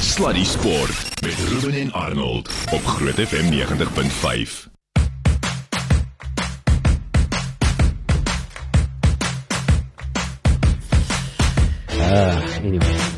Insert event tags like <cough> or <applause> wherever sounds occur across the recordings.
Sluddy Sport met Ruben en Arnold op Groot FM 90.5. Anyway.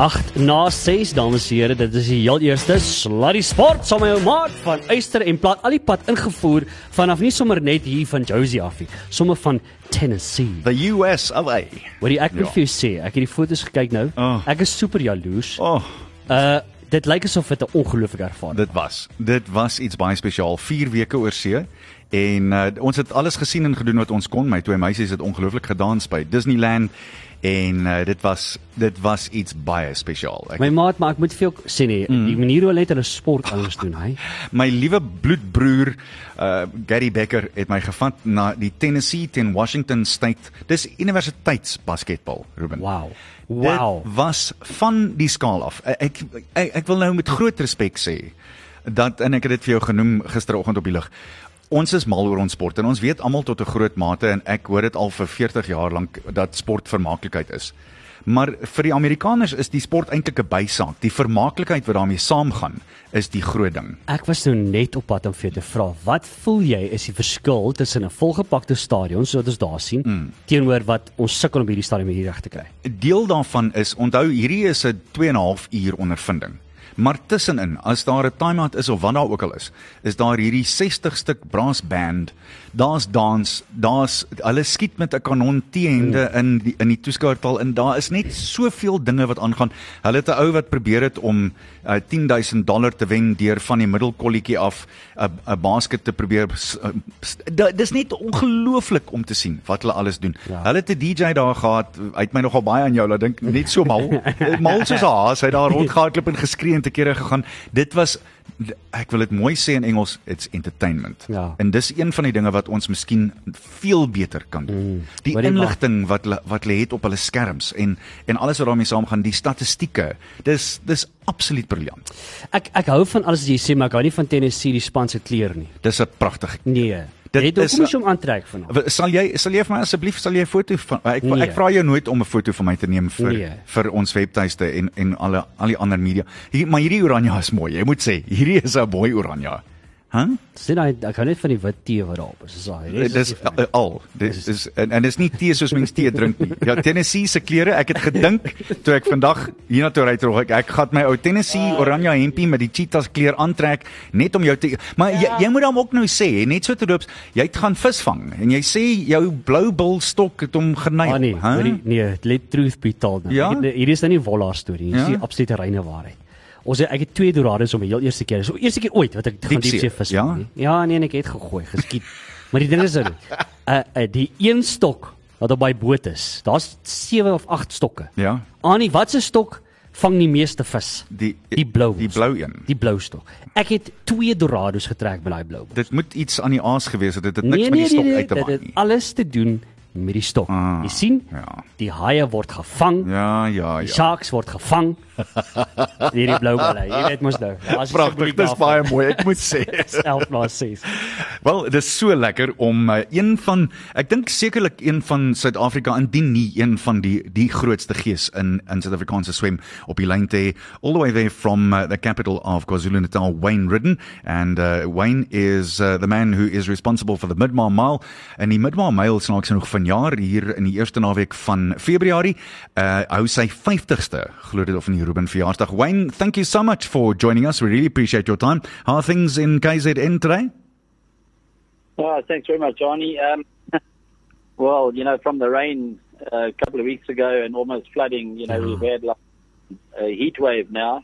8 na 6 dames en here, dit is die heel eerste Sluddy Sport saam met jou maat van Eyster en Plat al die pad ingevoer vanaf nie sommer net hier van Josie af nie, sommer van Tennessee. The US of A. Wat ek moet Ja. vir jou sê, ek het die foto's gekyk nou. Oh. Ek is super jaloers. Oh, Uh dit lyk asof dit 'n ongelooflike ervaring dit was. Dit was iets baie spesiaal. 4 weke oor see en uh, ons het alles gesien en gedoen wat ons kon. My twee meisies het ongelooflik gedans by Disneyland en uh, dit was dit was iets baie spesiaal. Ek My maat, maar ek moet vir jou sê nee, Mm. die manier hoe hulle net hulle sport anders doen, hy. <laughs> My liewe bloedbroer uh Gary Becker het my gevat na die Tennessee teen Washington State. Dis universiteitsbasketbal, Ruben. Wow. Wow. Dit was van die skaal af. Ek ek ek wil nou met groot respek sê dat en ek het dit vir jou genoem gisteroggend op die lig. Ons is mal oor ons sport en ons weet almal tot 'n groot mate en ek hoor dit al vir 40 jaar lank dat sport vermaaklikheid is. Maar vir die Amerikaners is die sport eintlik 'n bysaak. Die vermaaklikheid wat daarmee saamgaan is die groot ding. Ek was nou net op pad om vir jou te vra, wat voel jy is die verskil tussen 'n volgepakte stadion soos ons daar sien mm. teenoor wat ons sukkel om hierdie stadion hier reg te kry? deel daarvan is onthou hierdie is 'n 2 en 'n half uur ondervinding. Maar tussenin, as daar 'n time-out is of wat daar ook al is, is daar hierdie 60 stuk brass band. Daar's dans, daar's hulle skiet met 'n kanon teende in die in die toeskouertaal en daar is net soveel dinge wat aangaan. Hulle het 'n ou wat probeer het om uh, 10000 dollar te wen deur van die middelkolletjie af 'n 'n basket te probeer. uh, Dis net ongelooflik om te sien wat hulle alles doen. Ja. Hulle het 'n DJ daar gehad. Hy het my nogal baie aan jou laat dink, net so mal. <laughs> mal soos 'n haas. Hy het daar <laughs> rondgehardloop en geskree en te kere gegaan. Dit was ek wil dit mooi sê in Engels, it's entertainment. Ja. En dis een van die dinge wat ons miskien veel beter kan doen. Mm, die inligting wat wat hulle het op hulle skerms en en alles wat daarmee saamgaan, die statistieke. Dis dis absoluut briljant. Ek ek hou van alles wat jy sê, maar ek hou nie van Tennessee die span se kleur nie. Dis 'n pragtige Nee. Dit Dit is- hoekom moet jy hom aantrek vanaand? Sal jy sal jy vir my asseblief sal jy 'n foto van ek Nee. ek vra jou nooit om 'n foto van my te neem vir Nee. vir ons webtuiste en en alle al die ander media. Hier, maar hierdie oranje is mooi. Jy moet sê, hierdie is 'n mooi oranje. Hæ? Sien hy ek hou net van die wit tee wat daarop is. Dis al. die res Dis vir my. uh, al. Dis is en, en dis nie tee soos mens tee drink nie. Ja, Tennessee se klere, ek het gedink toe ek vandag hiernatoe ry terug, ek ek gaan my ou Tennessee oranje hempie met die cheetahs kleur aantrek net om jou te Maar jy, jy moet hom ook nou sê, net so terloops, jy het gaan visvang en jy sê jou blou bil stok het hom geneig. Ah nee, hè? hoorie, nee, let truth be told nou. Ja? Hierdie is nou nie wollaar storie nie. Dis Ja? die absolute reine waarheid. Ons het, ek het twee dorados om die heel eerste keer. So eerste keer ooit wat ek gaan Diepsee, diepsee vis ja? Ja, nee, ek het gegooi, geskiet. <laughs> maar die ding is nou, uh, uh die een stok wat op my boot is. Daar's 7 of 8 stokke. Ja. Annie, wat se stok vang die meeste vis? Die Die blou. Die blou een. Die blou stok. Ek het twee dorados getrek met daai blou. Dit moet iets aan die aas gewees het. Dit het niks Nee, met nee, die stok nee, uit te dit maak het nie. alles te doen met die stok. Ah, Jy sien? ja. Die haie word gevang. Ja, ja, Die ja. sharks word gevang. Hierdie blou balle, jy weet mos nou. Daar's Pragtig, dis baie mooi, ek moet sê. 11 na 6. Wel, dit is so lekker om uh, een van ek dink sekerlik een van Suid-Afrika indien nie een van die die grootste gees in in Suid-Afrikaanse swem op die lyn te hê. all the way there from uh, the capital of KwaZulu-Natal Wayne Ridden and uh, Wayne is uh, the man who is responsible for the Midmar Mile en die Midmar Mile snaaks genoeg vanjaar hier in die eerste naweek van Februarie uh hou sy 50ste glo dit of in die Ruben verjaarsdag. Wayne, thank you so much for joining us. We really appreciate your time. How are things in KZN today? Oh, thanks very much, Johnny. Um, <laughs> well, you know, from the rain uh, a couple of weeks ago and almost flooding, you know, we've had like a heat wave now.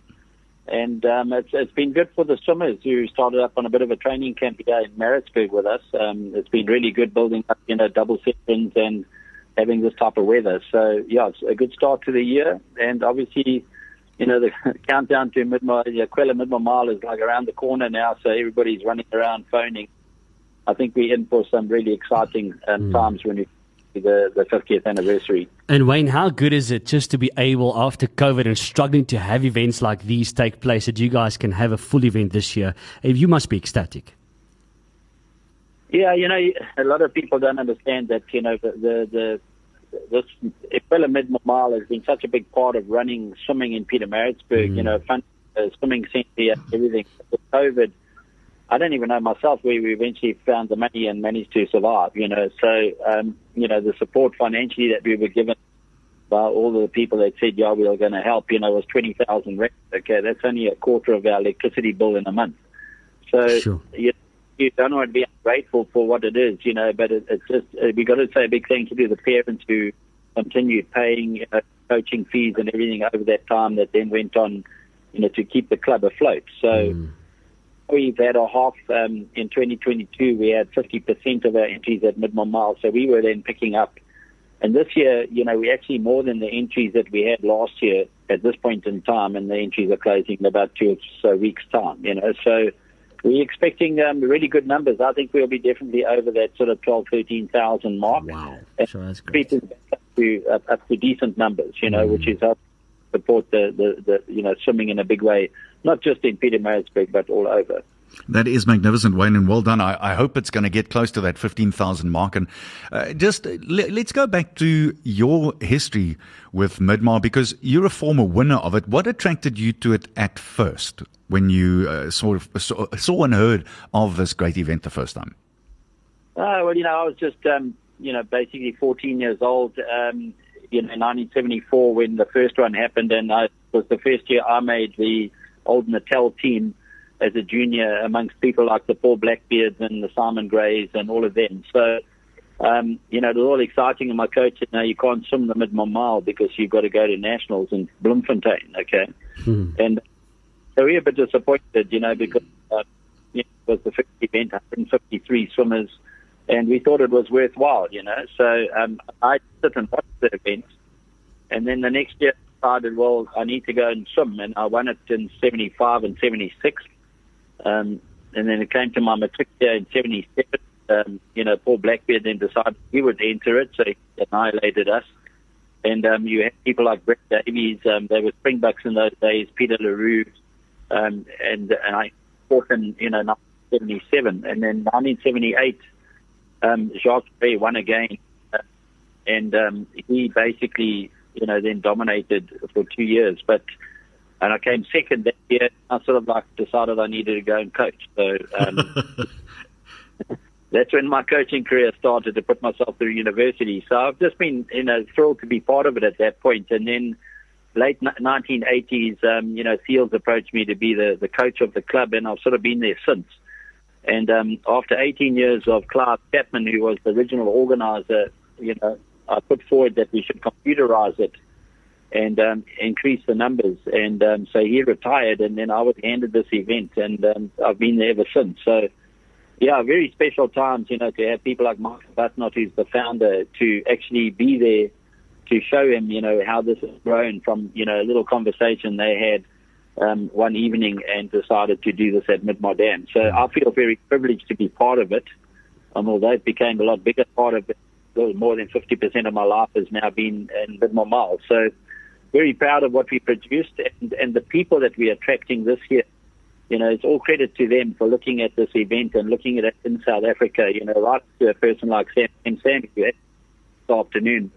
And um, it's, it's been good for the swimmers who started up on a bit of a training camp here in Maritzburg with us. Um, it's been really good building up, you know, double sessions and having this type of weather. So, yeah, it's a good start to the year. And obviously, you know, the <laughs> countdown to Midmar, yeah, Quella Midmar Mile is like around the corner now. So everybody's running around phoning. I think we're in for some really exciting um, times when we the the 50th anniversary. And Wayne, how good is it just to be able, after COVID and struggling to have events like these take place, that you guys can have a full event this year? Eh, You must be ecstatic. Yeah, you know, a lot of people don't understand that. You know, the the the, this Ipella Mid Mile has been such a big part of running swimming in Pietermaritzburg. You know, fun uh, swimming centre, everything. With COVID, I don't even know myself where we eventually found the money and managed to survive. You know, so um, you know the support financially that we were given by all the people that said, yeah, we are going to help, you know, was 20,000 rand. Okay, that's only a quarter of our electricity bill in a month. So Sure. you, you don't want to be ungrateful for what it is, you know, but it, it's just, uh, we got to say a big thank you to the parents who continued paying you know, coaching fees and everything over that time that then went on, you know, to keep the club afloat. So we've had a half um, in 2022. We had 50% of our entries at mid mile, so we were then picking up. And this year, you know, we actually more than the entries that we had last year at this point in time, and the entries are closing in about two or so weeks' time. You know, so we're expecting um, really good numbers. I think we'll be definitely over that sort of 12, 13,000 mark. Wow. Sure, that's great. up to up, up to decent numbers, you know, which is help support the, the, the you know swimming in a big way, not just in Pietermaritzburg but all over. That is magnificent, Wayne, and well done. I, I hope it's going to get close to that 15,000 mark. And uh, just uh, let's go back to your history with Midmar because you're a former winner of it. What attracted you to it at first when you uh, sort of saw, saw and heard of this great event the first time? Oh, well, you know, I was just, um, you know, basically 14 years old, um, in 1974 when the first one happened, and I, it was the first year I made the old Natal team as a junior amongst people like the Paul Blackbeards and the Simon Greys and all of them. So, um, you know, it was all exciting, and my coach said, no, you can't swim the mid mile because you've got to go to nationals in Bloemfontein, okay? And so we were a bit disappointed, you know, because uh, you know, it was the first event, 153 swimmers, and we thought it was worthwhile, you know. So um, I sit and watch the event, and then the next year I decided, well, I need to go and swim, and I won it in 75 and 76. Um, and then it came to my matric year in 77. Um, you know, Paul Blackbeard then decided he would enter it, so he annihilated us. And um, you had people like Brett Davies, um, they were Springbucks in those days, Peter LaRue, um, and, and I fought in, you know, 1977. And then 1978, um, Jacques Ray won again. And um, he basically, you know, then dominated for two years. But and I came second that year. I sort of like decided I needed to go and coach. So um, <laughs> that's when my coaching career started to put myself through university. So I've just been, you know, thrilled to be part of it at that point. And then late 1980s, um, you know, Seals approached me to be the, the coach of the club, and I've sort of been there since. And um, after 18 years of Clive Chapman, who was the original organizer, you know, I put forward that we should computerize it and um, increase the numbers. And um, so he retired, and then I was handed this event, and um, I've been there ever since. So, yeah, very special times, you know, to have people like Mick Arbuthnot, who's the founder, to actually be there to show him, you know, how this has grown from, you know, a little conversation they had um, one evening and decided to do this at Midmar Dam. So I feel very privileged to be part of it. Um, although it became a lot bigger part of it, more than 50% of my life has now been in Midmar Mile. So very proud of what we produced and, and the people that we're attracting this year. You know, it's all credit to them for looking at this event and looking at it in South Africa. You know, right to a person like Sam, Sam Ramsamy who this afternoon,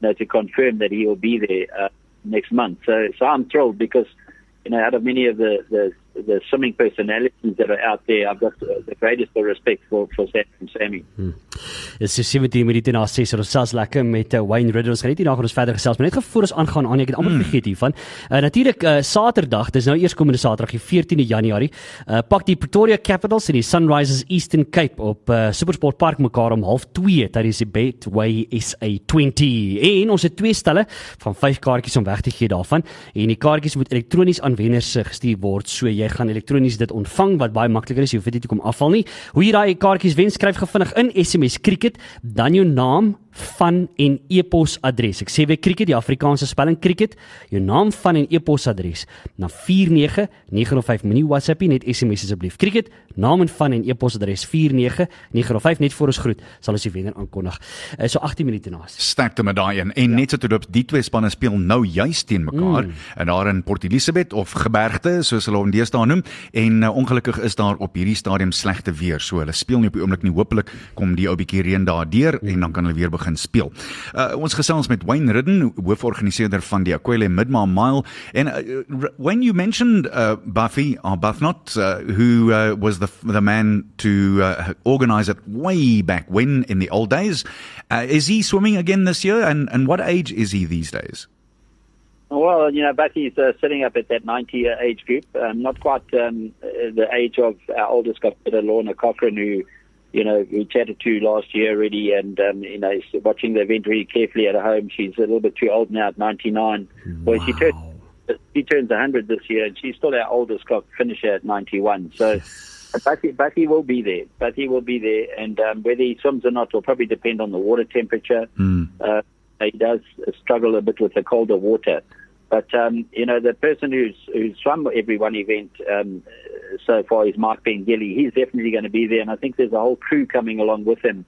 you know, to confirm that he will be there uh, next month. So, so I'm thrilled because, you know, out of many of the, the, the swimming personalities that are out there, I've got the greatest of respect for, for Sam Ramsamy. Dit is 17 minute na 6 ons sels lekker met uh, Wayne Ridder. Ons gaan net hierna gaan ons verder gesels, maar net gevoel ons aangaan aan ek het amper vergeet hiervan. Uh, Natuurlik uh, Saterdag, dis nou eers komende Saterdag, die 14de Januarie, uh, pak die Pretoria Capitals en die Sunrisers Eastern Cape op uh, Supersport Park mekaar om 0.30 tydens die Betway SA20. En ons het twee stelle van 5 kaartjies om weg te gee daarvan en die kaartjies moet elektronies aan wenners gestuur word. So jy gaan elektronies dit ontvang wat baie makliker is. Jy hoef dit nie te kom afval nie. Hoe jy daai kaartjies wen, skryf gevinnig in SMS cricket dan jou naam van en e-pos adres. Ek sê weer cricket, die Afrikaanse spelling cricket, jou naam van en e-pos adres na 49905 moenie WhatsApp nie, net SMS asseblief. Cricket, naam en van en e-pos adres 49905 net voor ons groet sal ons die wenner aankondig. Uh, so 18 minute na. sterkte met daai een en ja. net so toe loop die twee spanne speel nou juis teen mekaar mm. en daar in Port Elizabeth of Gebergte soos hulle hom deesdae noem en uh, ongelukkig is daar op hierdie stadium slegte weer so hulle speel nie op die oomblik nie hopelik kom die ou bietjie reën daar deur mm. en dan kan hulle weer begin begin speel. Uh, ons gesels met Wayne Riddin, hooforganiseerder van die aQuellé Midmar Mile and uh, when you mentioned uh, Buffy or Buthnot uh, who uh, was the the man to uh, organize it way back when in the old days, uh, is he swimming again this year and and what age is he these days? Well, you know, Bucky's uh, sitting up at that 90 year age group. Um, not quite um, uh, the age of our oldest competitor, Lorna Cochran, who, you know, we chatted to last year already, and, um, you know, watching the event really carefully at home. She's a little bit too old now at 99. Wow. Well, she, turned, she turns 100 this year, and she's still our oldest clock finisher at 91. So, Bucky, Bucky will be there. Bucky will be there, and um, whether he swims or not will probably depend on the water temperature. Mm. Uh, he does struggle a bit with the colder water. But um, you know, the person who's who's swum every one event um, Uh, so far is Mark Bengeli. He's definitely going to be there, and I think there's a whole crew coming along with him.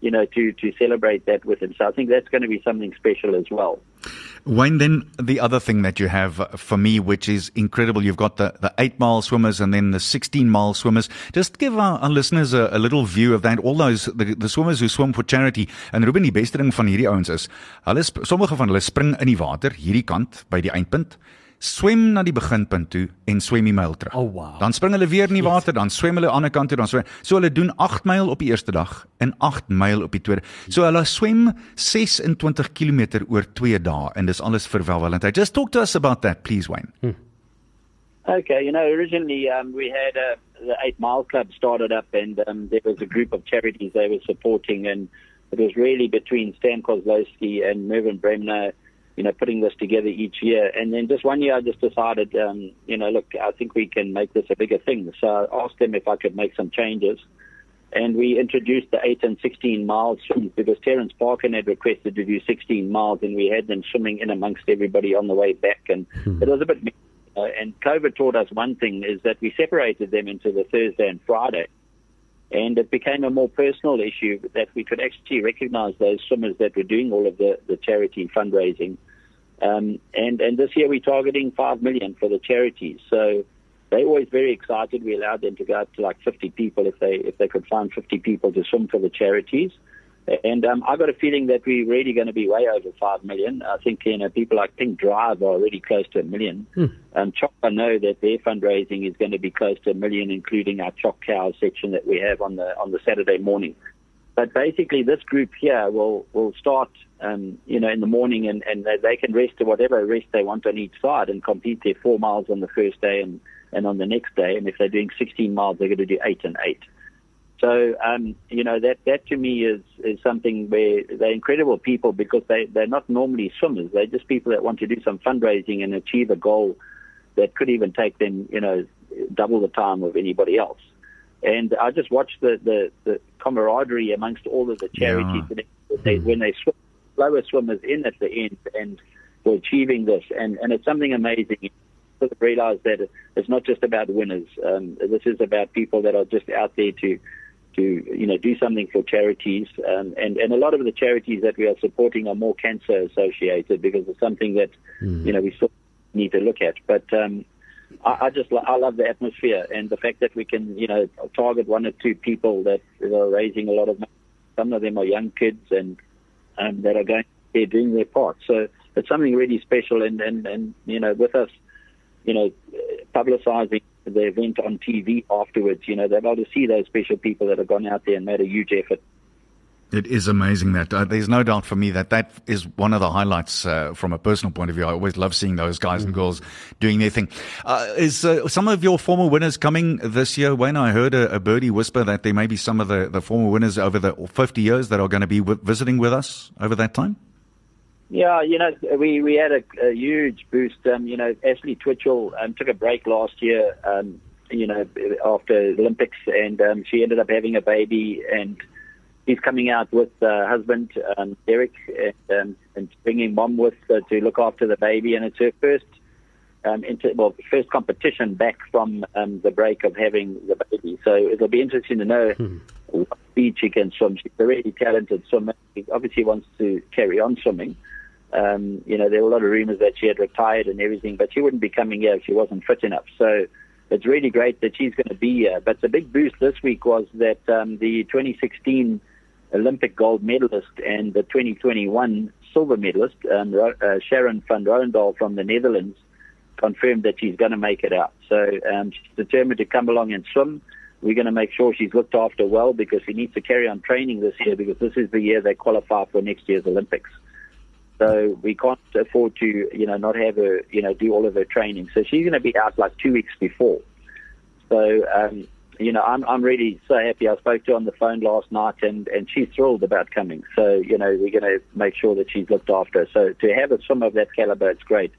You know, to to celebrate that with him. So I think that's going to be something special as well. Wayne, then the other thing that you have for me, which is incredible, you've got the, the eight mile swimmers and then the 16 mile swimmers. Just give our, our listeners a, a little view of that. All those, the, the swimmers who swim for charity. En Ruben, die beste ding van hierdie ouens is, hulle, sommige van hulle spring in die water, hierdie kant, by die eindpunt. Swem na die beginpunt toe en swem die myl terug. Oh, wow. Dan spring hulle weer in die water, dan swem hulle aan die ander kant toe, dan swem. So hulle doen 8 myl op die eerste dag en 8 myl op die tweede. So hulle swem 26 km oor 2 dae en dis alles vir welwillendheid. Just talk to us about that, please Wayne. Hmm. Okay, you know, originally um, we had uh, the Eight Mile Club started up, and um, there was a group of charities they were supporting, and it was really between Stan Kozlowski and Mervyn Bremner, you know, putting this together each year. And then just one year, I just decided, um, you know, look, I think we can make this a bigger thing. So I asked them if I could make some changes. And we introduced the 8 and 16 miles swims because Terence Parkin had requested to do 16 miles, and we had them swimming in amongst everybody on the way back. And it was a bit uh, and COVID taught us one thing is that we separated them into the Thursday and Friday. And it became a more personal issue that we could actually recognize those swimmers that were doing all of the, the charity fundraising. Um, and, and this year we're targeting 5 million for the charities. So they're always very excited. We allowed them to go up to like 50 people if they, if they could find 50 people to swim for the charities. And um, I got a feeling that we're really going to be way over five million. I think you know people like Pink Drive are already close to a million. Hmm. Um, Choc, I know that their fundraising is going to be close to a million, including our Choc Cows section that we have on the on the Saturday morning. But basically, this group here will will start, um, you know, in the morning, and and they, they can rest to whatever rest they want on each side, and complete their four miles on the first day and and on the next day. And if they're doing 16 miles, they're going to do eight and eight. So, um, you know, that, that to me is, is something where they're incredible people because they, they're not normally swimmers. They're just people that want to do some fundraising and achieve a goal that could even take them, you know, double the time of anybody else. And I just watched the, the, the camaraderie amongst all of the charities Yeah. that they, when they swim, slower swimmers in at the end and for achieving this. And, and it's something amazing to realize that it's not just about winners. Um, this is about people that are just out there to, to you know do something for charities um, and and a lot of the charities that we are supporting are more cancer associated because it's something that you know we still need to look at but um I, I just I love the atmosphere and the fact that we can you know target one or two people that are raising a lot of money. Some of them are young kids and um, that are going they're doing their part. So it's something really special and and and you know with us you know, publicizing the event on TV afterwards. You know, they're able to see those special people that have gone out there and made a huge effort. It is amazing that uh, there's no doubt for me that that is one of the highlights uh, from a personal point of view. I always love seeing those guys and girls doing their thing. Uh, is uh, some of your former winners coming this year? When I heard a, a birdie whisper that there may be some of the, the former winners over the 50 years that are going to be w- visiting with us over that time. Yeah, you know, we we had a, a huge boost. Um, you know, Ashley Twichell um, took a break last year. Um, you know, after Olympics, and um, she ended up having a baby, and he's coming out with uh, husband um, Derek, and, um, and bringing mom with uh, to look after the baby, and it's her first. Um, inter- well, first competition back from um, the break of having the baby. So it'll be interesting to know what speed she can swim. She's a really talented swimmer. She obviously wants to carry on swimming. Um, you know, there were a lot of rumors that she had retired and everything, but she wouldn't be coming here if she wasn't fit enough. So it's really great that she's going to be here. But the big boost this week was that um, the 2016 Olympic gold medalist and the 2021 silver medalist, um, uh, Sharon van Rouwendaal from the Netherlands, confirmed that she's going to make it out. So um, she's determined to come along and swim. We're going to make sure she's looked after well because she needs to carry on training this year because this is the year they qualify for next year's Olympics. So we can't afford to, you know, not have her, you know, do all of her training. So she's going to be out like two weeks before. So, um, you know, I'm I'm really so happy. I spoke to her on the phone last night, and and she's thrilled about coming. So, you know, we're going to make sure that she's looked after. So to have a swim of that caliber, it's great.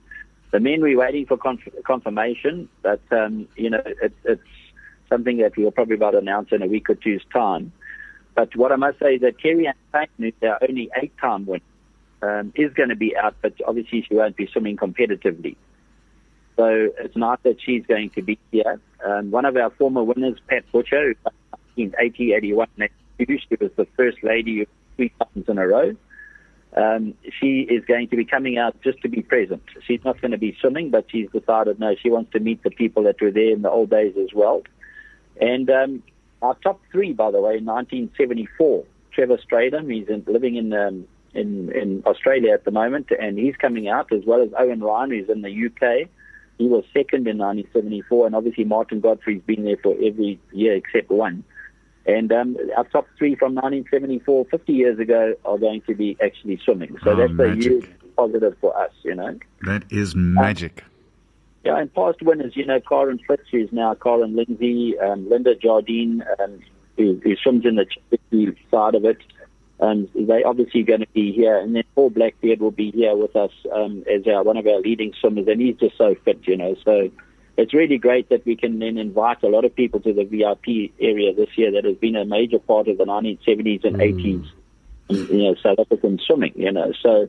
The men we're waiting for conf- confirmation, but um, you know, it, it's something that we'll probably about announce in a week or two's time. But what I must say is that Keri-anne Payne, who's our only eight-time winner, um, is going to be out, but obviously she won't be swimming competitively. So it's not that she's going to be here. Um, one of our former winners, Pat Butcher, in 80, 81, she was the first lady three times in a row. Um, she is going to be coming out just to be present. She's not going to be swimming, but she's decided no, she wants to meet the people that were there in the old days as well. And um, our top three, by the way, in 1974, Trevor Stradom, he's in, living in um, in in Australia at the moment, and he's coming out as well as Owen Ryan, who's in the UK. He was second in 1974, and obviously Martin Godfrey's been there for every year except one. And um, our top three from 1974, 50 years ago, are going to be actually swimming. So Oh, that's magic. a huge positive for us, you know. That is magic. Yeah, and past winners, you know, Karen Fitz, who's now Karen Lindsay, um, Linda Jardine, um, who, who swims in the side of it. Um, they obviously going to be here, and then Paul Blackbeard will be here with us um, as our, one of our leading swimmers, and he's just so fit, you know. So it's really great that we can then invite a lot of people to the VIP area this year that has been a major part of the 1970s and 80s, and, you know, South African swimming, you know. So,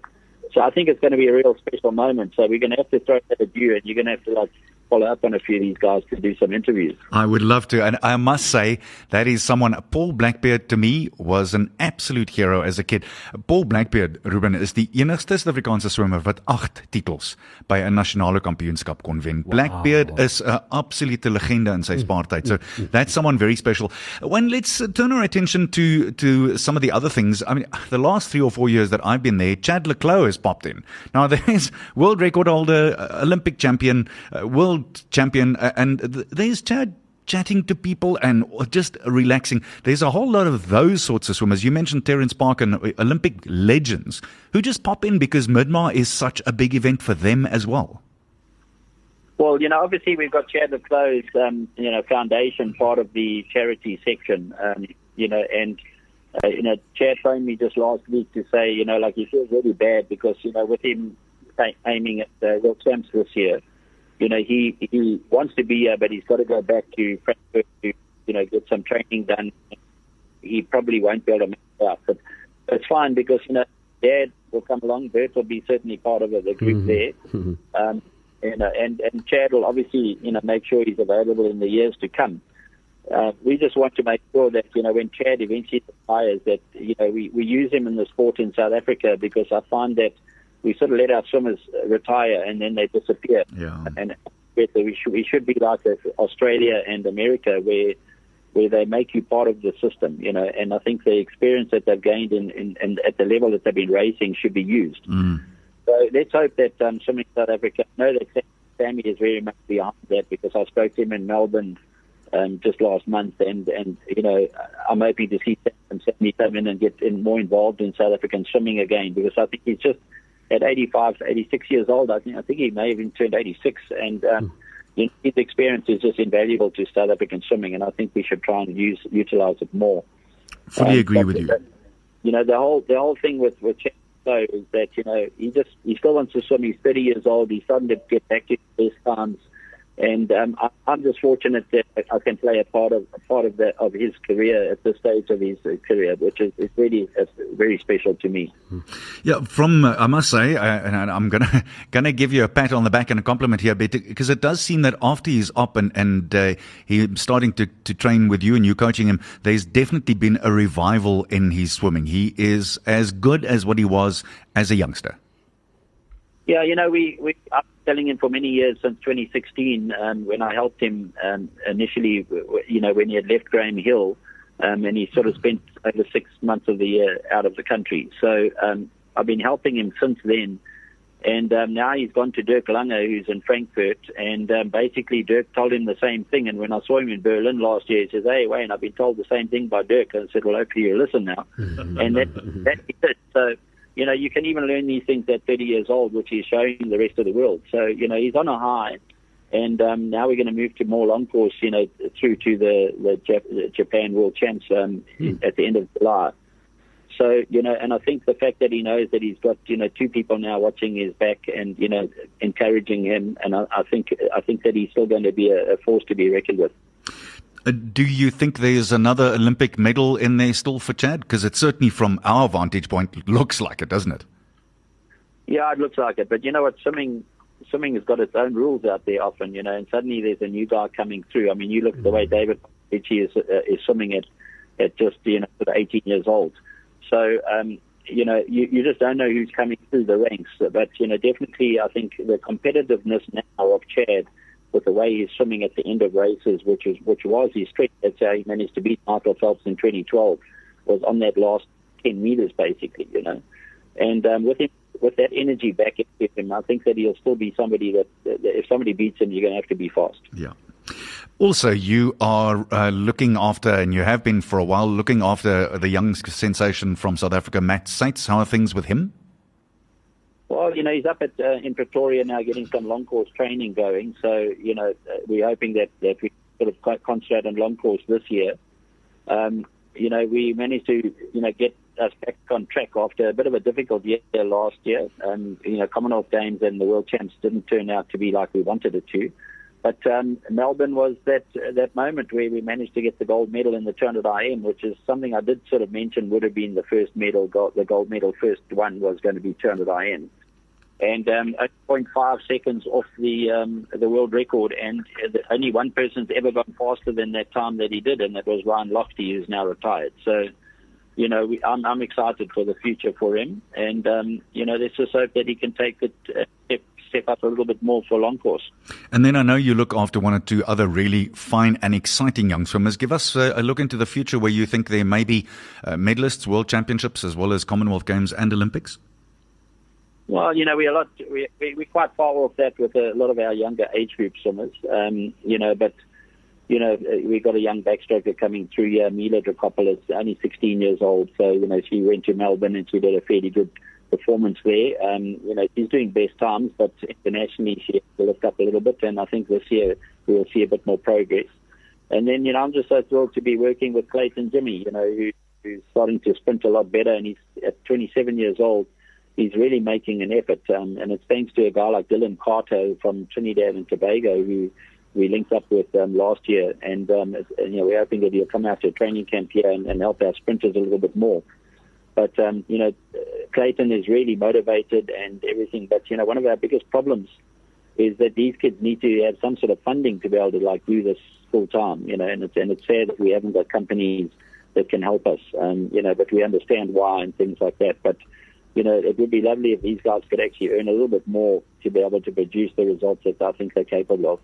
so I think it's going to be a real special moment. So we're going to have to throw that at you, and you're going to have to like follow up on a few of these guys to do some interviews. I would love to. And I must say, that is someone, Paul Blackbeard to me was an absolute hero as a kid. Paul Blackbeard, Ruben, is die enigste Suid-Afrikaanse swimmer wat 8 titels by 'n nasionale kampioenskap kon wen. Blackbeard is 'n absolute legende in sy spaartyd. So that's someone very special. When let's turn our attention to to some of the other things. I mean, the last 3 or 4 years that I've been there, Chad le Clos has popped in. Now <laughs> there's world record holder, uh, Olympic champion, uh, world champion uh, and th- there's Chad chatting to people and just relaxing. There's a whole lot of those sorts of swimmers. You mentioned Terence Parkin and uh, Olympic legends who just pop in because Midmar is such a big event for them as well. Well, you know, obviously we've got Chad le Clos, um, you know, foundation part of the charity section, um, you know, and uh, you know, Chad phoned me just last week to say, you know, like he feels really bad because you know, with him aiming at the World Champs this year, you know, he he wants to be here, but he's got to go back to Frankfurt to you know get some training done. He probably won't be able to make it out, but it's fine because you know, Dad will come along. Bert will be certainly part of the group there. Um, you know, and, and Chad will obviously, you know, make sure he's available in the years to come. Uh, we just want to make sure that, you know, when Chad eventually retires, that, you know, we, we use him in the sport in South Africa because I find that we sort of let our swimmers retire and then they disappear. Yeah. And we should, we should be like Australia and America where where they make you part of the system, you know, and I think the experience that they've gained in, in, in at the level that they've been racing should be used. So let's hope that um, Swimming South Africa, I know that Ramsamy is very much behind that because I spoke to him in Melbourne um, just last month, and and you know I'm hoping to see Sam Ramsamy come in and get in more involved in South African swimming again because I think he's just at 85, 86 years old. I think I think he may have even turned 86, and um, you know, his experience is just invaluable to South African swimming, and I think we should try and use utilize it more. Fully Um, agree with you. but, You know, the whole the whole thing with with though is that you know he just he still wants to swim. He's 30 years old. He's starting to get back to his times, and um, I, I'm just fortunate that I can play a part of a part of that of his career at this stage of his uh, career, which is, is really uh, very special to me. Yeah, from uh, I must say, uh, and I'm gonna <laughs> gonna give you a pat on the back and a compliment here, because it does seem that after he's up and and uh, he's starting to to train with you and you coaching him, there's definitely been a revival in his swimming. He is as good as what he was as a youngster. Yeah, you know, we, we I've been telling him for many years since 2016 um, when I helped him um, initially, you know, when he had left Graham Hill. um, and he sort of spent over six months of the year out of the country. So um, I've been helping him since then. And um, now he's gone to Dirk Lange, who's in Frankfurt, and um, basically Dirk told him the same thing. And when I saw him in Berlin last year, he says, "Hey, Wayne, I've been told the same thing by Dirk." And I said, "Well, hopefully you listen now." <laughs> and that that is it. So you know, you can even learn these things at 30 years old, which he's showing the rest of the world. So you know, he's on a high. And um, now we're going to move to more long course, you know, through to the, the, Japan World Champs um, in, at the end of July. So, you know, and I think the fact that he knows that he's got, you know, two people now watching his back and, you know, encouraging him, and I, I think I think that he's still going to be a, a force to be reckoned with. Uh, do you think there's another Olympic medal in there still for Chad? Because it certainly, from our vantage point, looks like it, doesn't it? Yeah, it looks like it. But you know what? Swimming swimming has got its own rules out there often, you know, and suddenly there's a new guy coming through. I mean, you look at the way David Ritchie is, uh, is swimming at, at just, you know, 18 years old. So, um, you know, you, you just don't know who's coming through the ranks. But, you know, definitely I think the competitiveness now of Chad with the way he's swimming at the end of races, which is which was his strength. That's how he managed to beat Michael Phelps in 2012, was on that last 10 meters, basically, you know. And um, with him with that energy back in him, I think that he'll still be somebody that, that if somebody beats him, you're going to have to be fast. Yeah. Also, you are uh, looking after, and you have been for a while, looking after the young sensation from South Africa, Matt Sates. How are things with him? Well, you know, he's up at uh, in Pretoria now, getting some long course training going. So, you know, uh, we're hoping that that we sort of concentrate on long course this year. Um, you know, we managed to, you know, get us back on track after a bit of a difficult year last year. Um, you know, Commonwealth Games and the World Champs didn't turn out to be like we wanted it to. But um, Melbourne was that that moment where we managed to get the gold medal in the 200 IM, which is something I did sort of mention would have been the first medal, gold, the gold medal first one was going to be 200 IM and um, 0.5 seconds off the um, the world record, and only one person's ever gone faster than that time that he did, and that was Ryan Lochte, who's now retired. So, you know, we, I'm, I'm excited for the future for him, and um, you know, let's just hope that he can take it uh, step, step up a little bit more for long course. And then I know you look after one or two other really fine and exciting young swimmers. Give us a, a look into the future where you think there may be uh, medalists, world championships, as well as Commonwealth Games and Olympics. Well, you know, we're a lot, we, we, we're quite far off that with a lot of our younger age group swimmers, um, you know, but, you know, we've got a young backstroker coming through here, Mila Dracopoulos, only 16 years old. So, you know, she went to Melbourne and she did a fairly good performance there. Um, you know, she's doing best times, but internationally she to lift up a little bit. And I think this year we will see a bit more progress. And then, you know, I'm just so thrilled to be working with Clayton Jimmie, you know, who, who's starting to sprint a lot better and he's at 27 years old he's really making an effort. Um, and it's thanks to a guy like Dylan Carter from Trinidad and Tobago who we linked up with um, last year. And, um, you know, we're hoping that he'll come out to a training camp here and, and help our sprinters a little bit more. But, um, you know, Clayton is really motivated and everything. But, you know, one of our biggest problems is that these kids need to have some sort of funding to be able to, like, do this full time, you know, and it's, and it's sad that we haven't got companies that can help us, um, you know, but we understand why and things like that. But, you know, it would be lovely if these guys could actually earn a little bit more to be able to produce the results that I think they're capable of.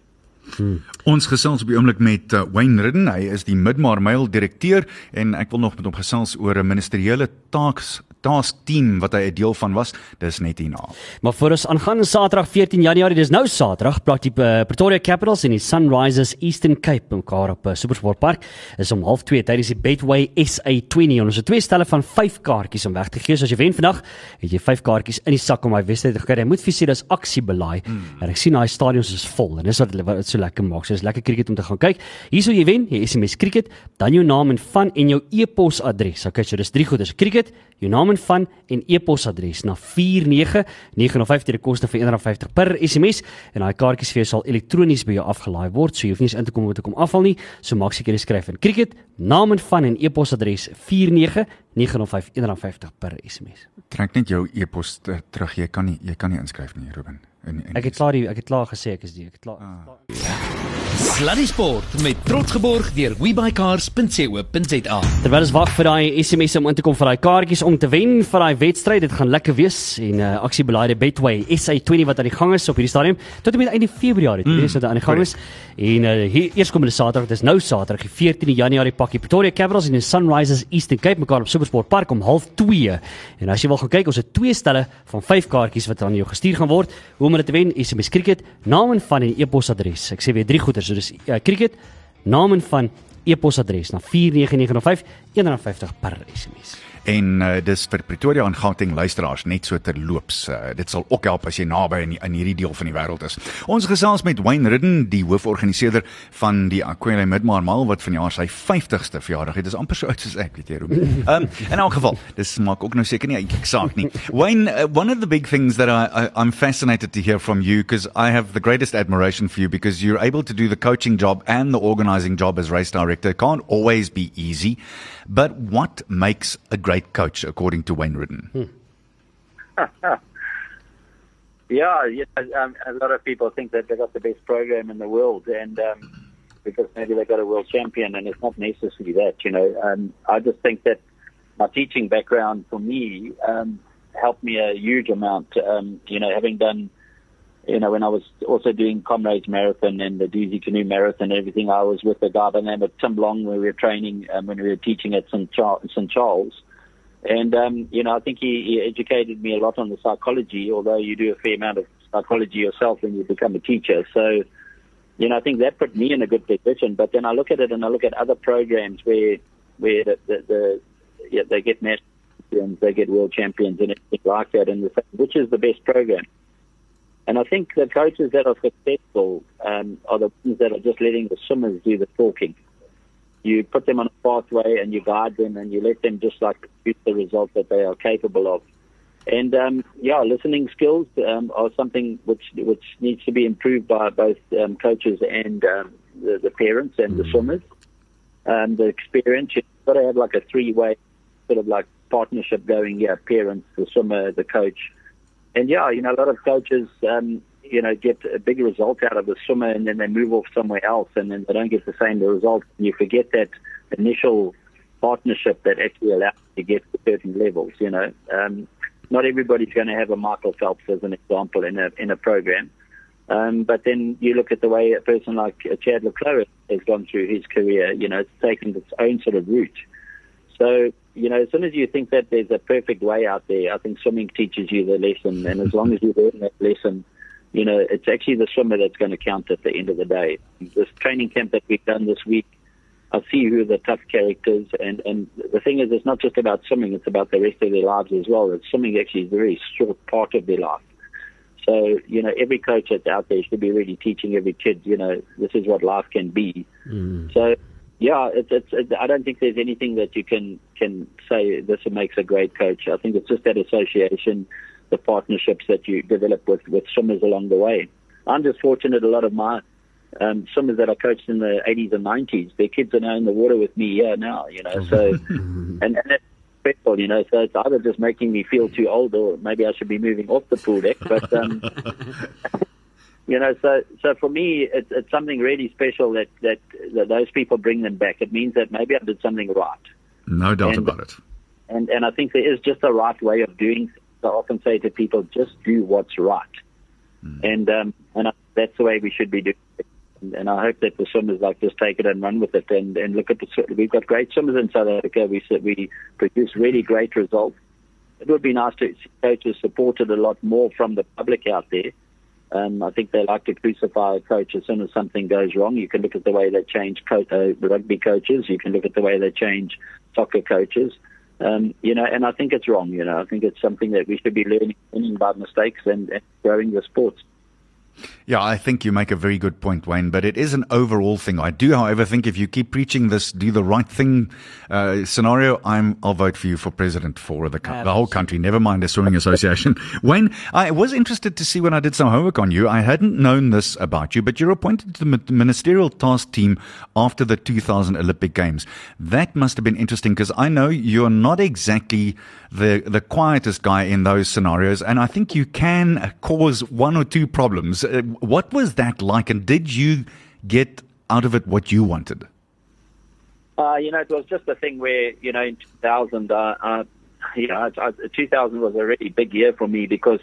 Hmm. Ons gesels op die oomblik met uh, Wayne Ridden. Hy is die Midmar Mail direkteur en ek wil nog met hom gesels oor 'n ministeriële taaks task team wat hy 'n deel van was. Dis net hierna. Maar voor ons aangaan Saterdag 14 Januarie, dis nou Saterdag, plak die uh, Pretoria Capitals en die Sunrisers Eastern Cape mekaar op uh, Supersport Park. Is om 12:30 tydens die Betway SA20 en ons het twee stelle van 5 kaartjies om weg te gee. So as jy wen vandag, het jy 5 kaartjies in die sak om hy wedstryd te kry. Jy moet visie dis aksie belaai. Mm. En ek sien daai stadions is vol en dis wat dit so lekker maak. So dis lekker cricket om te gaan kyk. Hierso jy wen, jy SMS cricket, dan jou naam en van en jou e-pos adres. Okay, so dis drie goed. Dis cricket, jou naam en van en e-posadres na 49905 teen 'n koste van R1.50 per SMS en daai kaartjies vir jou sal elektronies by jou afgelaai word, so jy hoef nie eens in te kom om te kom afhaal nie. So maak seker jy skryf in cricket, naam en van en e-posadres 499 905 150 per SMS. Trek net jou e-pos uh, terug. Jy kan nie jy kan nie inskryf nie, Ruben. En, en Ek het klaar die ek het klaar gesê ek is die ek het klaar. Ah. Sluddy Sport met trots geborg deur webycars.co.za. Terwyl ons wag vir daai SMS om in te kom vir daai kaartjies om te wen vir daai wedstryd, dit gaan lekker wees en uh, aksiebelaide Betway SA20 wat aan die gang is op hierdie stadium tot en met einde Februarie, dit is dit aan die gang is. En uh, hier eerskomende Saterdag, dit is nou Saterdag, die 14de Januarie pakkie Pretoria Capitals en die Sunrisers Eastern Cape mekaar op Supersport Park om 0.30. En as jy wil gaan kyk, ons het twee stelle van 5 kaartjies wat aan jou gestuur gaan word. Hoe om dit te wen? SMS cricket, naam en van en e-posadres. Ek sê weer drie goeters, so dis uh, cricket, naam en van e-posadres na 49905 150 per SMS. En uh, dis vir Pretoria en Gauteng luisteraars net so terloops. Uh, dit sal ook help as jy naby in, in hierdie deel van die wêreld is. Ons gesels met Wayne Ridden, die hooforganiseerder van die Aquila Midmar Mile wat vanjaar sy 50ste verjaardag het. Dis amper so oud soos ek, weet jy, Ruben. <laughs> Um in elk geval, dis maak ook nou seker nie eintlik saak nie. Wayne, uh, one of the big things that I, I I'm fascinated to hear from you because I have the greatest admiration for you because you're able to do the coaching job and the organizing job as race director. It can't always be easy. But what makes a great coach, according to Wayne Riddin? <laughs> Yeah, you know, um, a lot of people think that they've got the best program in the world, and um, because maybe they got a world champion, and it's not necessarily that. You know, um, I just think that my teaching background for me um, helped me a huge amount. Um, you know, having done, you know, when I was also doing Comrades Marathon and the Dusi Canoe Marathon and everything, I was with a guy by the name of Tim Long when we were training, um, when we were teaching at St. Charles. And, um, you know, I think he, he educated me a lot on the psychology, although you do a fair amount of psychology yourself when you become a teacher. So, you know, I think that put me in a good position. But then I look at it and I look at other programs where, where the, the, the yeah, they get national champions, they get world champions and everything like that. And the, which is the best program? And I think the coaches that are successful um, are the ones that are just letting the swimmers do the talking. You put them on a pathway and you guide them and you let them just like produce the result that they are capable of. And um, yeah, listening skills um, are something which which needs to be improved by both um, coaches and um, the, the parents and the swimmers. Um, the experience you've got to have like a three-way sort of like partnership going. Yeah, parents, the swimmer, the coach, and yeah, you know, a lot of coaches, um, you know, get a big result out of the swimmer and then they move off somewhere else and then they don't get the same result. And you forget that initial partnership that actually allows you to get to certain levels, you know. Um, not everybody's going to have a Michael Phelps as an example in a, in a program. Um, but then you look at the way a person like Chad le Clos has gone through his career, you know, it's taken its own sort of route. So, you know, as soon as you think that there's a perfect way out there, I think swimming teaches you the lesson. And as long as you learn that lesson, you know, it's actually the swimmer that's going to count at the end of the day. This training camp that we've done this week, I see who are the tough characters. And, and the thing is, it's not just about swimming, it's about the rest of their lives as well. It's swimming actually is a very short part of their life. So, you know, every coach that's out there should be really teaching every kid, you know, this is what life can be. Mm. So, yeah, it's, it's, it, I don't think there's anything that you can, can say this makes a great coach. I think it's just that association, the partnerships that you develop with, with swimmers along the way. I'm just fortunate a lot of my um, swimmers that I coached in the 80s and 90s, their kids are now in the water with me here now, you know, so, <laughs> and, and that's special, you know, so it's either just making me feel too old or maybe I should be moving off the pool deck, but, um, <laughs> you know, so so for me, it's it's something really special that, that that those people bring them back. It means that maybe I did something right, No doubt And- about it. and and I think there is just a right way of doing. Things. I often say to people, just do what's right, and um, and I, that's the way we should be doing. it. And, and I hope that the swimmers like just take it and run with it, and and look at the we've got great swimmers in South Africa. We we produce really great results. It would be nice to coaches supported a lot more from the public out there. Um, I think they like to crucify a coach as soon as something goes wrong. You can look at the way they change co- uh, rugby coaches. You can look at the way they change soccer coaches. Um, you know, and I think it's wrong. You know, I think it's something that we should be learning, learning by mistakes and, and growing the sports. Yeah, I think you make a very good point, Wayne, but it is an overall thing. I do, however, think if you keep preaching this do the right thing uh, scenario, I'm, I'll vote for you for president for the, co- the whole country, never mind a swimming association. <laughs> Wayne, I was interested to see when I did some homework on you. I hadn't known this about you, but you're appointed to the ministerial task team after the 2000 Olympic Games. That must have been interesting because I know you're not exactly the, the quietest guy in those scenarios, and I think you can cause one or two problems. Uh, what was that like, and did you get out of it what you wanted? Uh, you know, it was just a thing where, you know, in 2000, uh, uh, you know, I, I, 2000 was a really big year for me because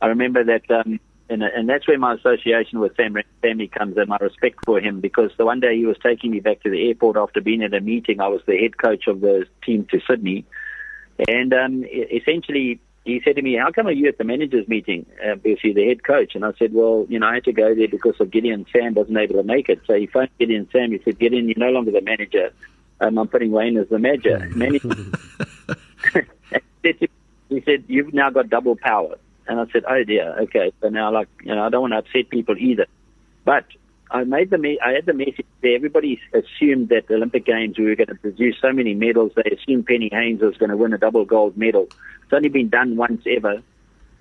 I remember that, um, and, and that's where my association with Sam Ramsamy comes in, my respect for him, because the one day he was taking me back to the airport after being at a meeting. I was the head coach of the team to Sydney. And um, essentially, he said to me, How come are you at the managers' meeting? Uh, because you're the head coach. And I said, Well, you know, I had to go there because of Gideon Sam wasn't able to make it. So he phoned Gideon Sam. He said, Gideon, you're no longer the manager. Um, I'm putting Wayne as the manager. <laughs> manager. he said, You've now got double power. And I said, Oh dear, okay. So now, like, you know, I don't want to upset people either. But I made the me- I had the message there. Everybody assumed that the Olympic Games we were going to produce so many medals. They assumed Penny Heyns was going to win a double gold medal. It's only been done once ever,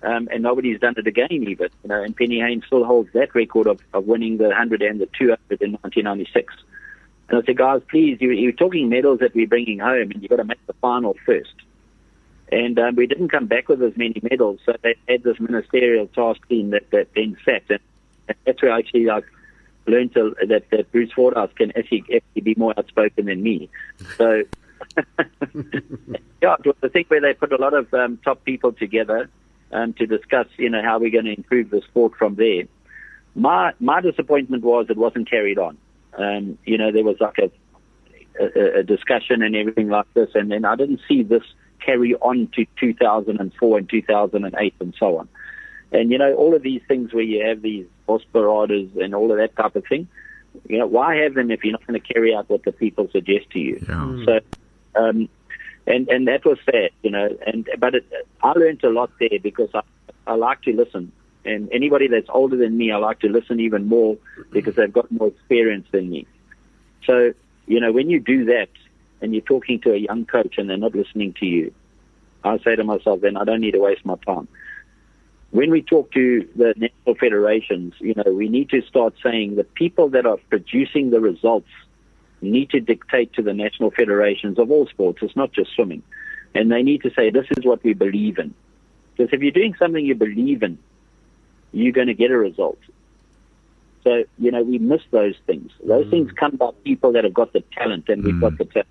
um, and nobody's done it again even. You know, and Penny Heyns still holds that record of, of winning the 100 and the 200 in 1996. And I said, guys, please, you, you're talking medals that we're bringing home, and you've got to make the final first. And um, we didn't come back with as many medals, so they had this ministerial task team that, that then sat, and, and that's where I actually like learned to, that, that Bruce Fordhouse can actually, actually be more outspoken than me. So, <laughs> yeah, it was thing where they put a lot of um, top people together um, to discuss, you know, how we're going to improve the sport from there. My my disappointment was it wasn't carried on. Um, you know, there was like a, a, a discussion and everything like this, and then I didn't see this carry on to 2004 and 2008 and so on. And you know, all of these things where you have these hospiradas and all of that type of thing, you know, why have them if you're not going to carry out what the people suggest to you? Yeah. So, um, and and that was sad, you know. And but it, I learned a lot there because I I like to listen, and anybody that's older than me, I like to listen even more because they've got more experience than me. So you know, when you do that and you're talking to a young coach and they're not listening to you, I say to myself, then I don't need to waste my time when we talk to the national federations, you know, we need to start saying the people that are producing the results need to dictate to the national federations of all sports. It's not just swimming. And they need to say, this is what we believe in. Because if you're doing something you believe in, you're going to get a result. So, you know, we miss those things. Those mm. things come by people that have got the talent and we've mm. got the talent.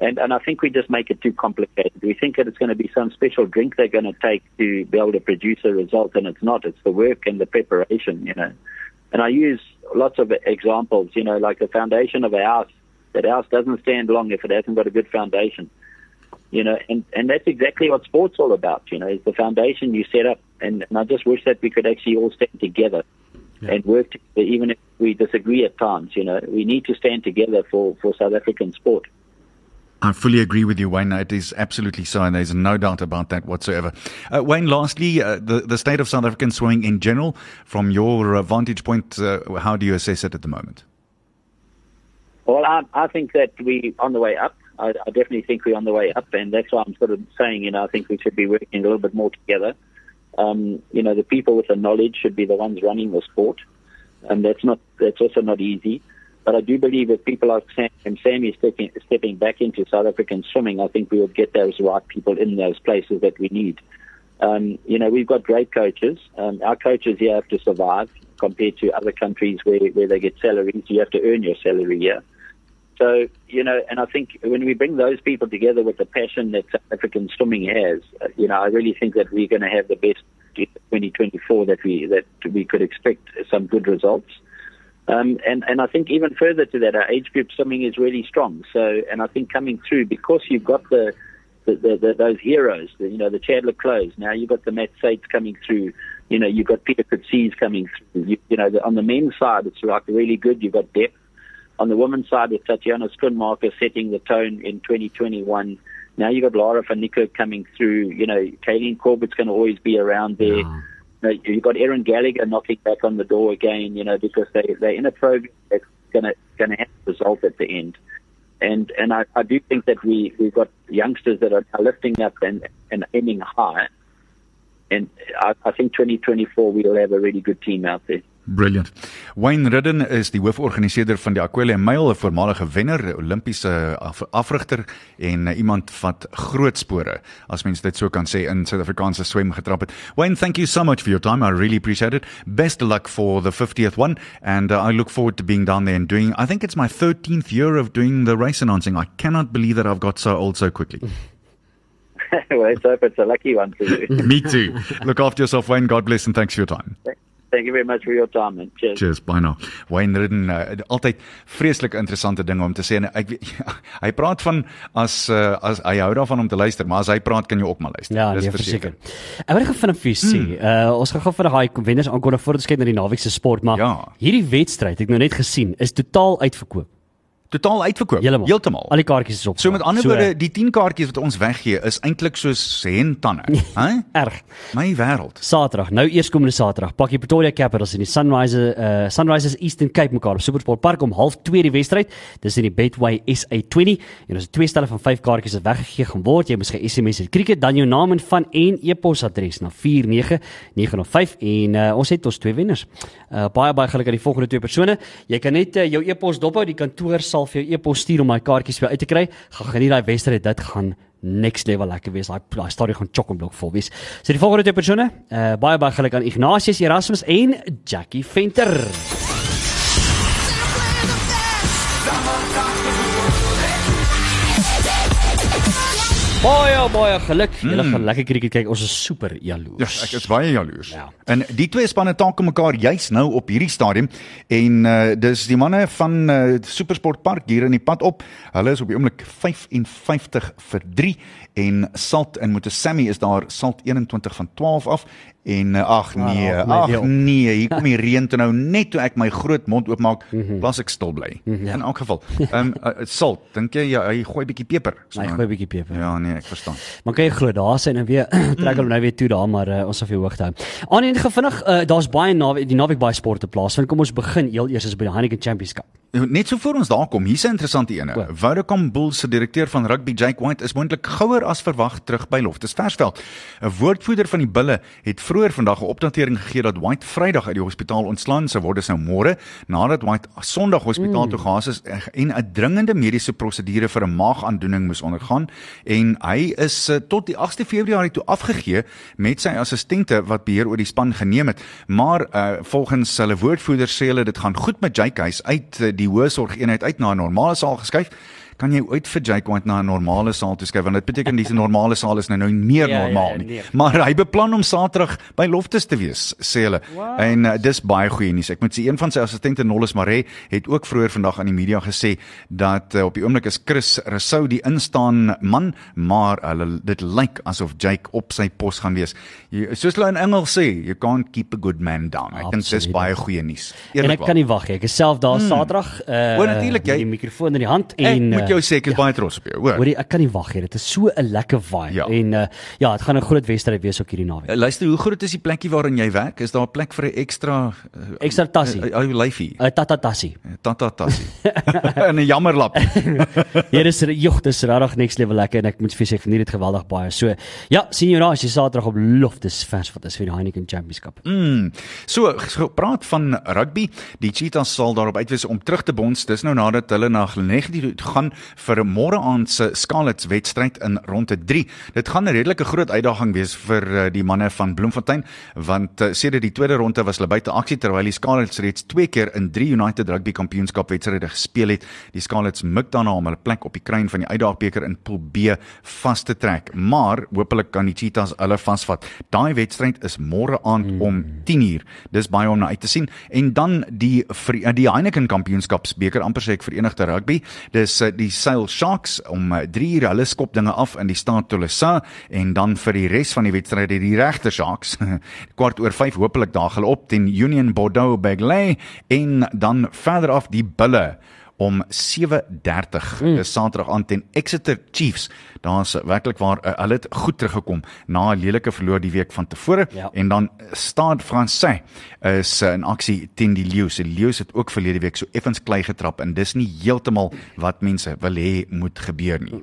And, and I think we just make it too complicated. We think that it's going to be some special drink they're going to take to be able to produce a result, and it's not. It's the work and the preparation, you know. And I use lots of examples, you know, like the foundation of a house. That house doesn't stand long if it hasn't got a good foundation, you know. And and that's exactly what sports all about, you know. Is the foundation you set up. And, and I just wish that we could actually all stand together yeah. and work together, even if we disagree at times. You know, we need to stand together for for South African sport. I fully agree with you, Wayne. It is absolutely so, and there's no doubt about that whatsoever. Uh, Wayne, lastly, uh, the, the state of South African swimming in general, from your uh, vantage point, uh, how do you assess it at the moment? Well, I, I think that we're on the way up. I, I definitely think we're on the way up, and that's why I'm sort of saying, you know, I think we should be working a little bit more together. Um, you know, the people with the knowledge should be the ones running the sport, and that's not that's also not easy. But I do believe if people like Sam Ramsamy stepping, stepping back into South African swimming, I think we will get those right people in those places that we need. Um, you know, we've got great coaches. Um, our coaches here have to survive compared to other countries where, where they get salaries. You have to earn your salary here. So, you know, and I think when we bring those people together with the passion that South African swimming has, uh, you know, I really think that we're going to have the best 2024 that we that we could expect some good results. Um, and, and I think even further to that, our age group swimming is really strong. So, and I think coming through because you've got the, the, the, the those heroes, the, you know, the Chad le Clos. Now you've got the Matt Sates coming through. You know, you've got Pieter Coetzee coming through. You, you know, the, on the men's side, it's like really good. You've got depth. On the women's side, with Tatjana Schoenmaker setting the tone in 2021. Now you've got Lara Niekerk coming through. You know, Kaylene Corbett's going to always be around there. Yeah. You know, you've got Erin Gallagher knocking back on the door again, you know, because they, they're in a program that's going to going to have a result at the end. And and I, I do think that we we've got youngsters that are, are lifting up and and aiming high. And I, I think 2024 we'll have a really good team out there. Brilliant. Wayne Ridden is die hooforganiseerder van die Aquile Mile, 'n voormalige wenner, Olimpiese af afrigter en uh, iemand wat groot spore, as mens dit so kan sê, in Suid-Afrikaanse swem getrap het. Wayne, thank you so much for your time. I really appreciate it. Best of luck for the 50th one and uh, I look forward to being down there and doing I think it's my 13th year of doing the race announcing. I cannot believe that I've got so old so quickly. <laughs> well, let's hope it's a lucky one for you. <laughs> Me too. Look after yourself, Wayne. God bless and thanks for your time. Thank you very much for your time, man. Cheers. Cheers, bye nou. Wayne Ridden uh, altyd vreeslik interessante dinge om te sê en ek weet ja, <laughs> hy praat van as uh, as hy hou daarvan om te luister, maar as hy praat kan jy ook maar luister. Ja, nee, verseker. Ek wil gou vir julle sê, Hmm. uh, ons gaan gou vir daai wenners aankondig voordat ons kyk na die naweek se sport, maar Ja. hierdie wedstryd, ek nou net gesien, is totaal uitverkoop. Totaal uitverkoop. Heeltemal. Al die kaartjies is op. So met ander woorde, die 10 kaartjies wat ons weggee is eintlik soos hentanne, <laughs> hè? erg. My wêreld. Saterdag, nou eerskomende Saterdag, pak die Pretoria Capitals en die Sunrise uh Sunrisers Eastern Cape mekaar op Supersport Park om 0.30 die wedstryd. Dis in die Betway SA20 en ons het twee stelle van 5 kaartjies wat weggegee gaan word. Jy moet gee SMS het cricket dan jou naam en van en e-posadres na 49905 en uh, ons het ons twee wenners. Uh baie baie geluk aan die volgende twee persone. Jy kan net uh, jou e-pos dophou, die kantoor sal vir jou e-pos stuur om daai kaartjies weer uit te kry. Gaan geniet daai wedstryd, dit gaan next level lekker wees. Daai daai stadion gaan chock-en-blok vol wees. So die volgende twee persone, uh, baie baie geluk aan Ignatius Erasmus en Jackie Venter. Baie baie geluk. Julle gaan lekker krieket kyk. Ons is super Ja, jaloers. ek is baie jaloers. Ja. En die twee spanne taak mekaar juis nou op hierdie stadium en uh, dis die manne van uh, Supersport Park hier in die pad op. Hulle is op die oomblik 55 vir 3 en Salt en Motosami is daar Salt 21 van 12 af en uh, ag nee, ag, my ag nee, hier kom die reën toe nou net toe ek my groot mond oopmaak, Mhm. plaas ek stil bly. In elk geval. Ehm um, uh, Salt, dink jy ja, hy gooi bietjie peper? Hy gooi bietjie peper. Ja, nee, ek verstaan. Maar kan jy glo daar sy nou weer <clears throat> trek hulle nou weer toe daar maar uh, ons sal vir hoogte hou. Aan en gevinnig uh, daar's baie naweek die naweek baie sporte plaas. Want kom ons begin heel eers is by die Heineken Champions Cup. Net so voor ons daar kom, hier's 'n interessante ene. O. Vodacom Bulls se direkteur van rugby, Jake White, is moontlik gouer as verwag terug by Loftus Versveld. 'n Woordvoerder van die Bulle het vroeër vandag 'n opdatering gegee dat White Vrydag uit die hospitaal ontslaan sou word, dis nou môre, nadat White Sondag hospitaal mm. toe gehaas is en 'n dringende mediese prosedure vir 'n maagaandoening moes ondergaan en hy is uh, tot die 8de Februarie toe afgegee met sy assistente wat beheer oor die span geneem het. Maar uh, volgens hulle woordvoerder sê hulle dit gaan goed met Jake Huys uit uh, die hoë sorgeenheid uit na 'n normale saal geskuif. Kan jy ooit vir Jake White na 'n normale saal toe skuif want dit beteken dis 'n normale saal is nou nou meer Ja, ja, normaal ja, nie. nee. Maar hy beplan om Saterdag by Loftus te wees, sê hulle. What? En uh, dis baie goeie nuus. Ek moet sê een van sy assistente Nolles Maree het ook vroeër vandag aan die media gesê dat uh, op die oomblik is Chris Rousseau die instaan man, maar hulle dit lyk asof Jake op sy pos gaan wees. Jy, soos hulle in Engels sê, you can't keep a good man down. Ek dink dis baie goeie nuus. En ek kan nie wag nie. Ek is self daar Saterdag uh O, natuurlijk, jy- die mikrofoon in die hand Ek en moet jou uh, sê ek is baie trots op jou, hoor. Hoorie, ek kan nie wag nie. Dit is so 'n lekker vibe Ja. en uh ja, dit gaan 'n groot wedstryd wees ook hierdie naweek. Uh, Luister, hoe groot is die plekkie waarin jy werk? Is daar 'n plek vir 'n ekstra uh, Ekstra tassie. uh, ou lyfie? Uh, Tatatassie. Tata tassie. <laughs> en 'n jammerlap. <laughs> Hier is jog, dis regtig next level lekker en ek moet vir sê ek geniet dit geweldig baie. So, ja, sien jou daar as jy Saterdag op Loftus vers wat is vir die Heineken Champions Cup. Mm. So, gepraat van rugby, die Cheetahs sal daarop uitwys om terug te bonds. Dis nou nadat hulle na Glenegie toe gaan vir môre aand se Scarlets wedstryd in ronde 3. Dit gaan 'n redelike groot uitdaging wees vir uh, die manne van Bloemfontein want uh, sedert die tweede ronde was hulle buite aksie terwyl die Scarlets reeds twee keer in 3 United Rugby Kampioenskap wedstryde gespeel het. Die Scarlets mik daarna om hulle plek op die kruin van die uitdaagbeker in Pool B vas te trek, maar hopelik kan die Cheetahs hulle vasvat. Daai wedstryd is môre aand mm. om 10uur. Dis baie om na uit te sien. En dan die eh, die Heineken Kampioenskapsbeker amper sê ek Verenigde Rugby. Dis eh, die Sail Sharks om 3uur hulle skop dinge af in die staat Tolosa en dan vir die res van die wedstryde die regter Sharks. <laughs> Kwart oor 5 hopelik daag hulle op teen Union Bordeaux Bagley en dan verder af die Bulle om 7:30 mm. Saterdag aan teen Exeter Chiefs. Daar's werklik waar uh, hulle het goed teruggekom na 'n lelike verloor die week van tevore Ja. en dan Stade Francais is uh, in aksie teen die Lions. Die Lions het ook verlede week so effens klei getrap en dis nie heeltemal wat mense wil hê moet gebeur nie.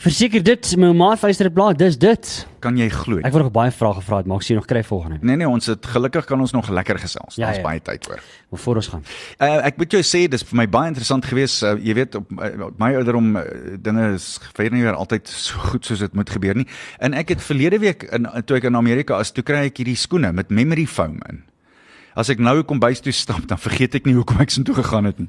Verseker dit, my maat Vysterplaas, dis dit. Kan jy glo? Ek wou nog baie vrae gevra het, maar ek sien nog kry volgende. Nee nee, ons het gelukkig kan ons nog lekker gesels. Ja, Daar's ja. baie tyd oor. Voor ons gaan. Uh, ek moet jou sê dis vir my baie interessant geweest. Uh, jy weet op, uh, my ouderdom uh, dinge is vir nie weer altyd so goed soos dit moet gebeur nie. En ek het verlede week in toe ek in Amerika is, toe kry ek hierdie skoene met memory foam in. As ek nou kom bys toe stap, dan vergeet ek nie hoekom ek so toe gegaan het nie.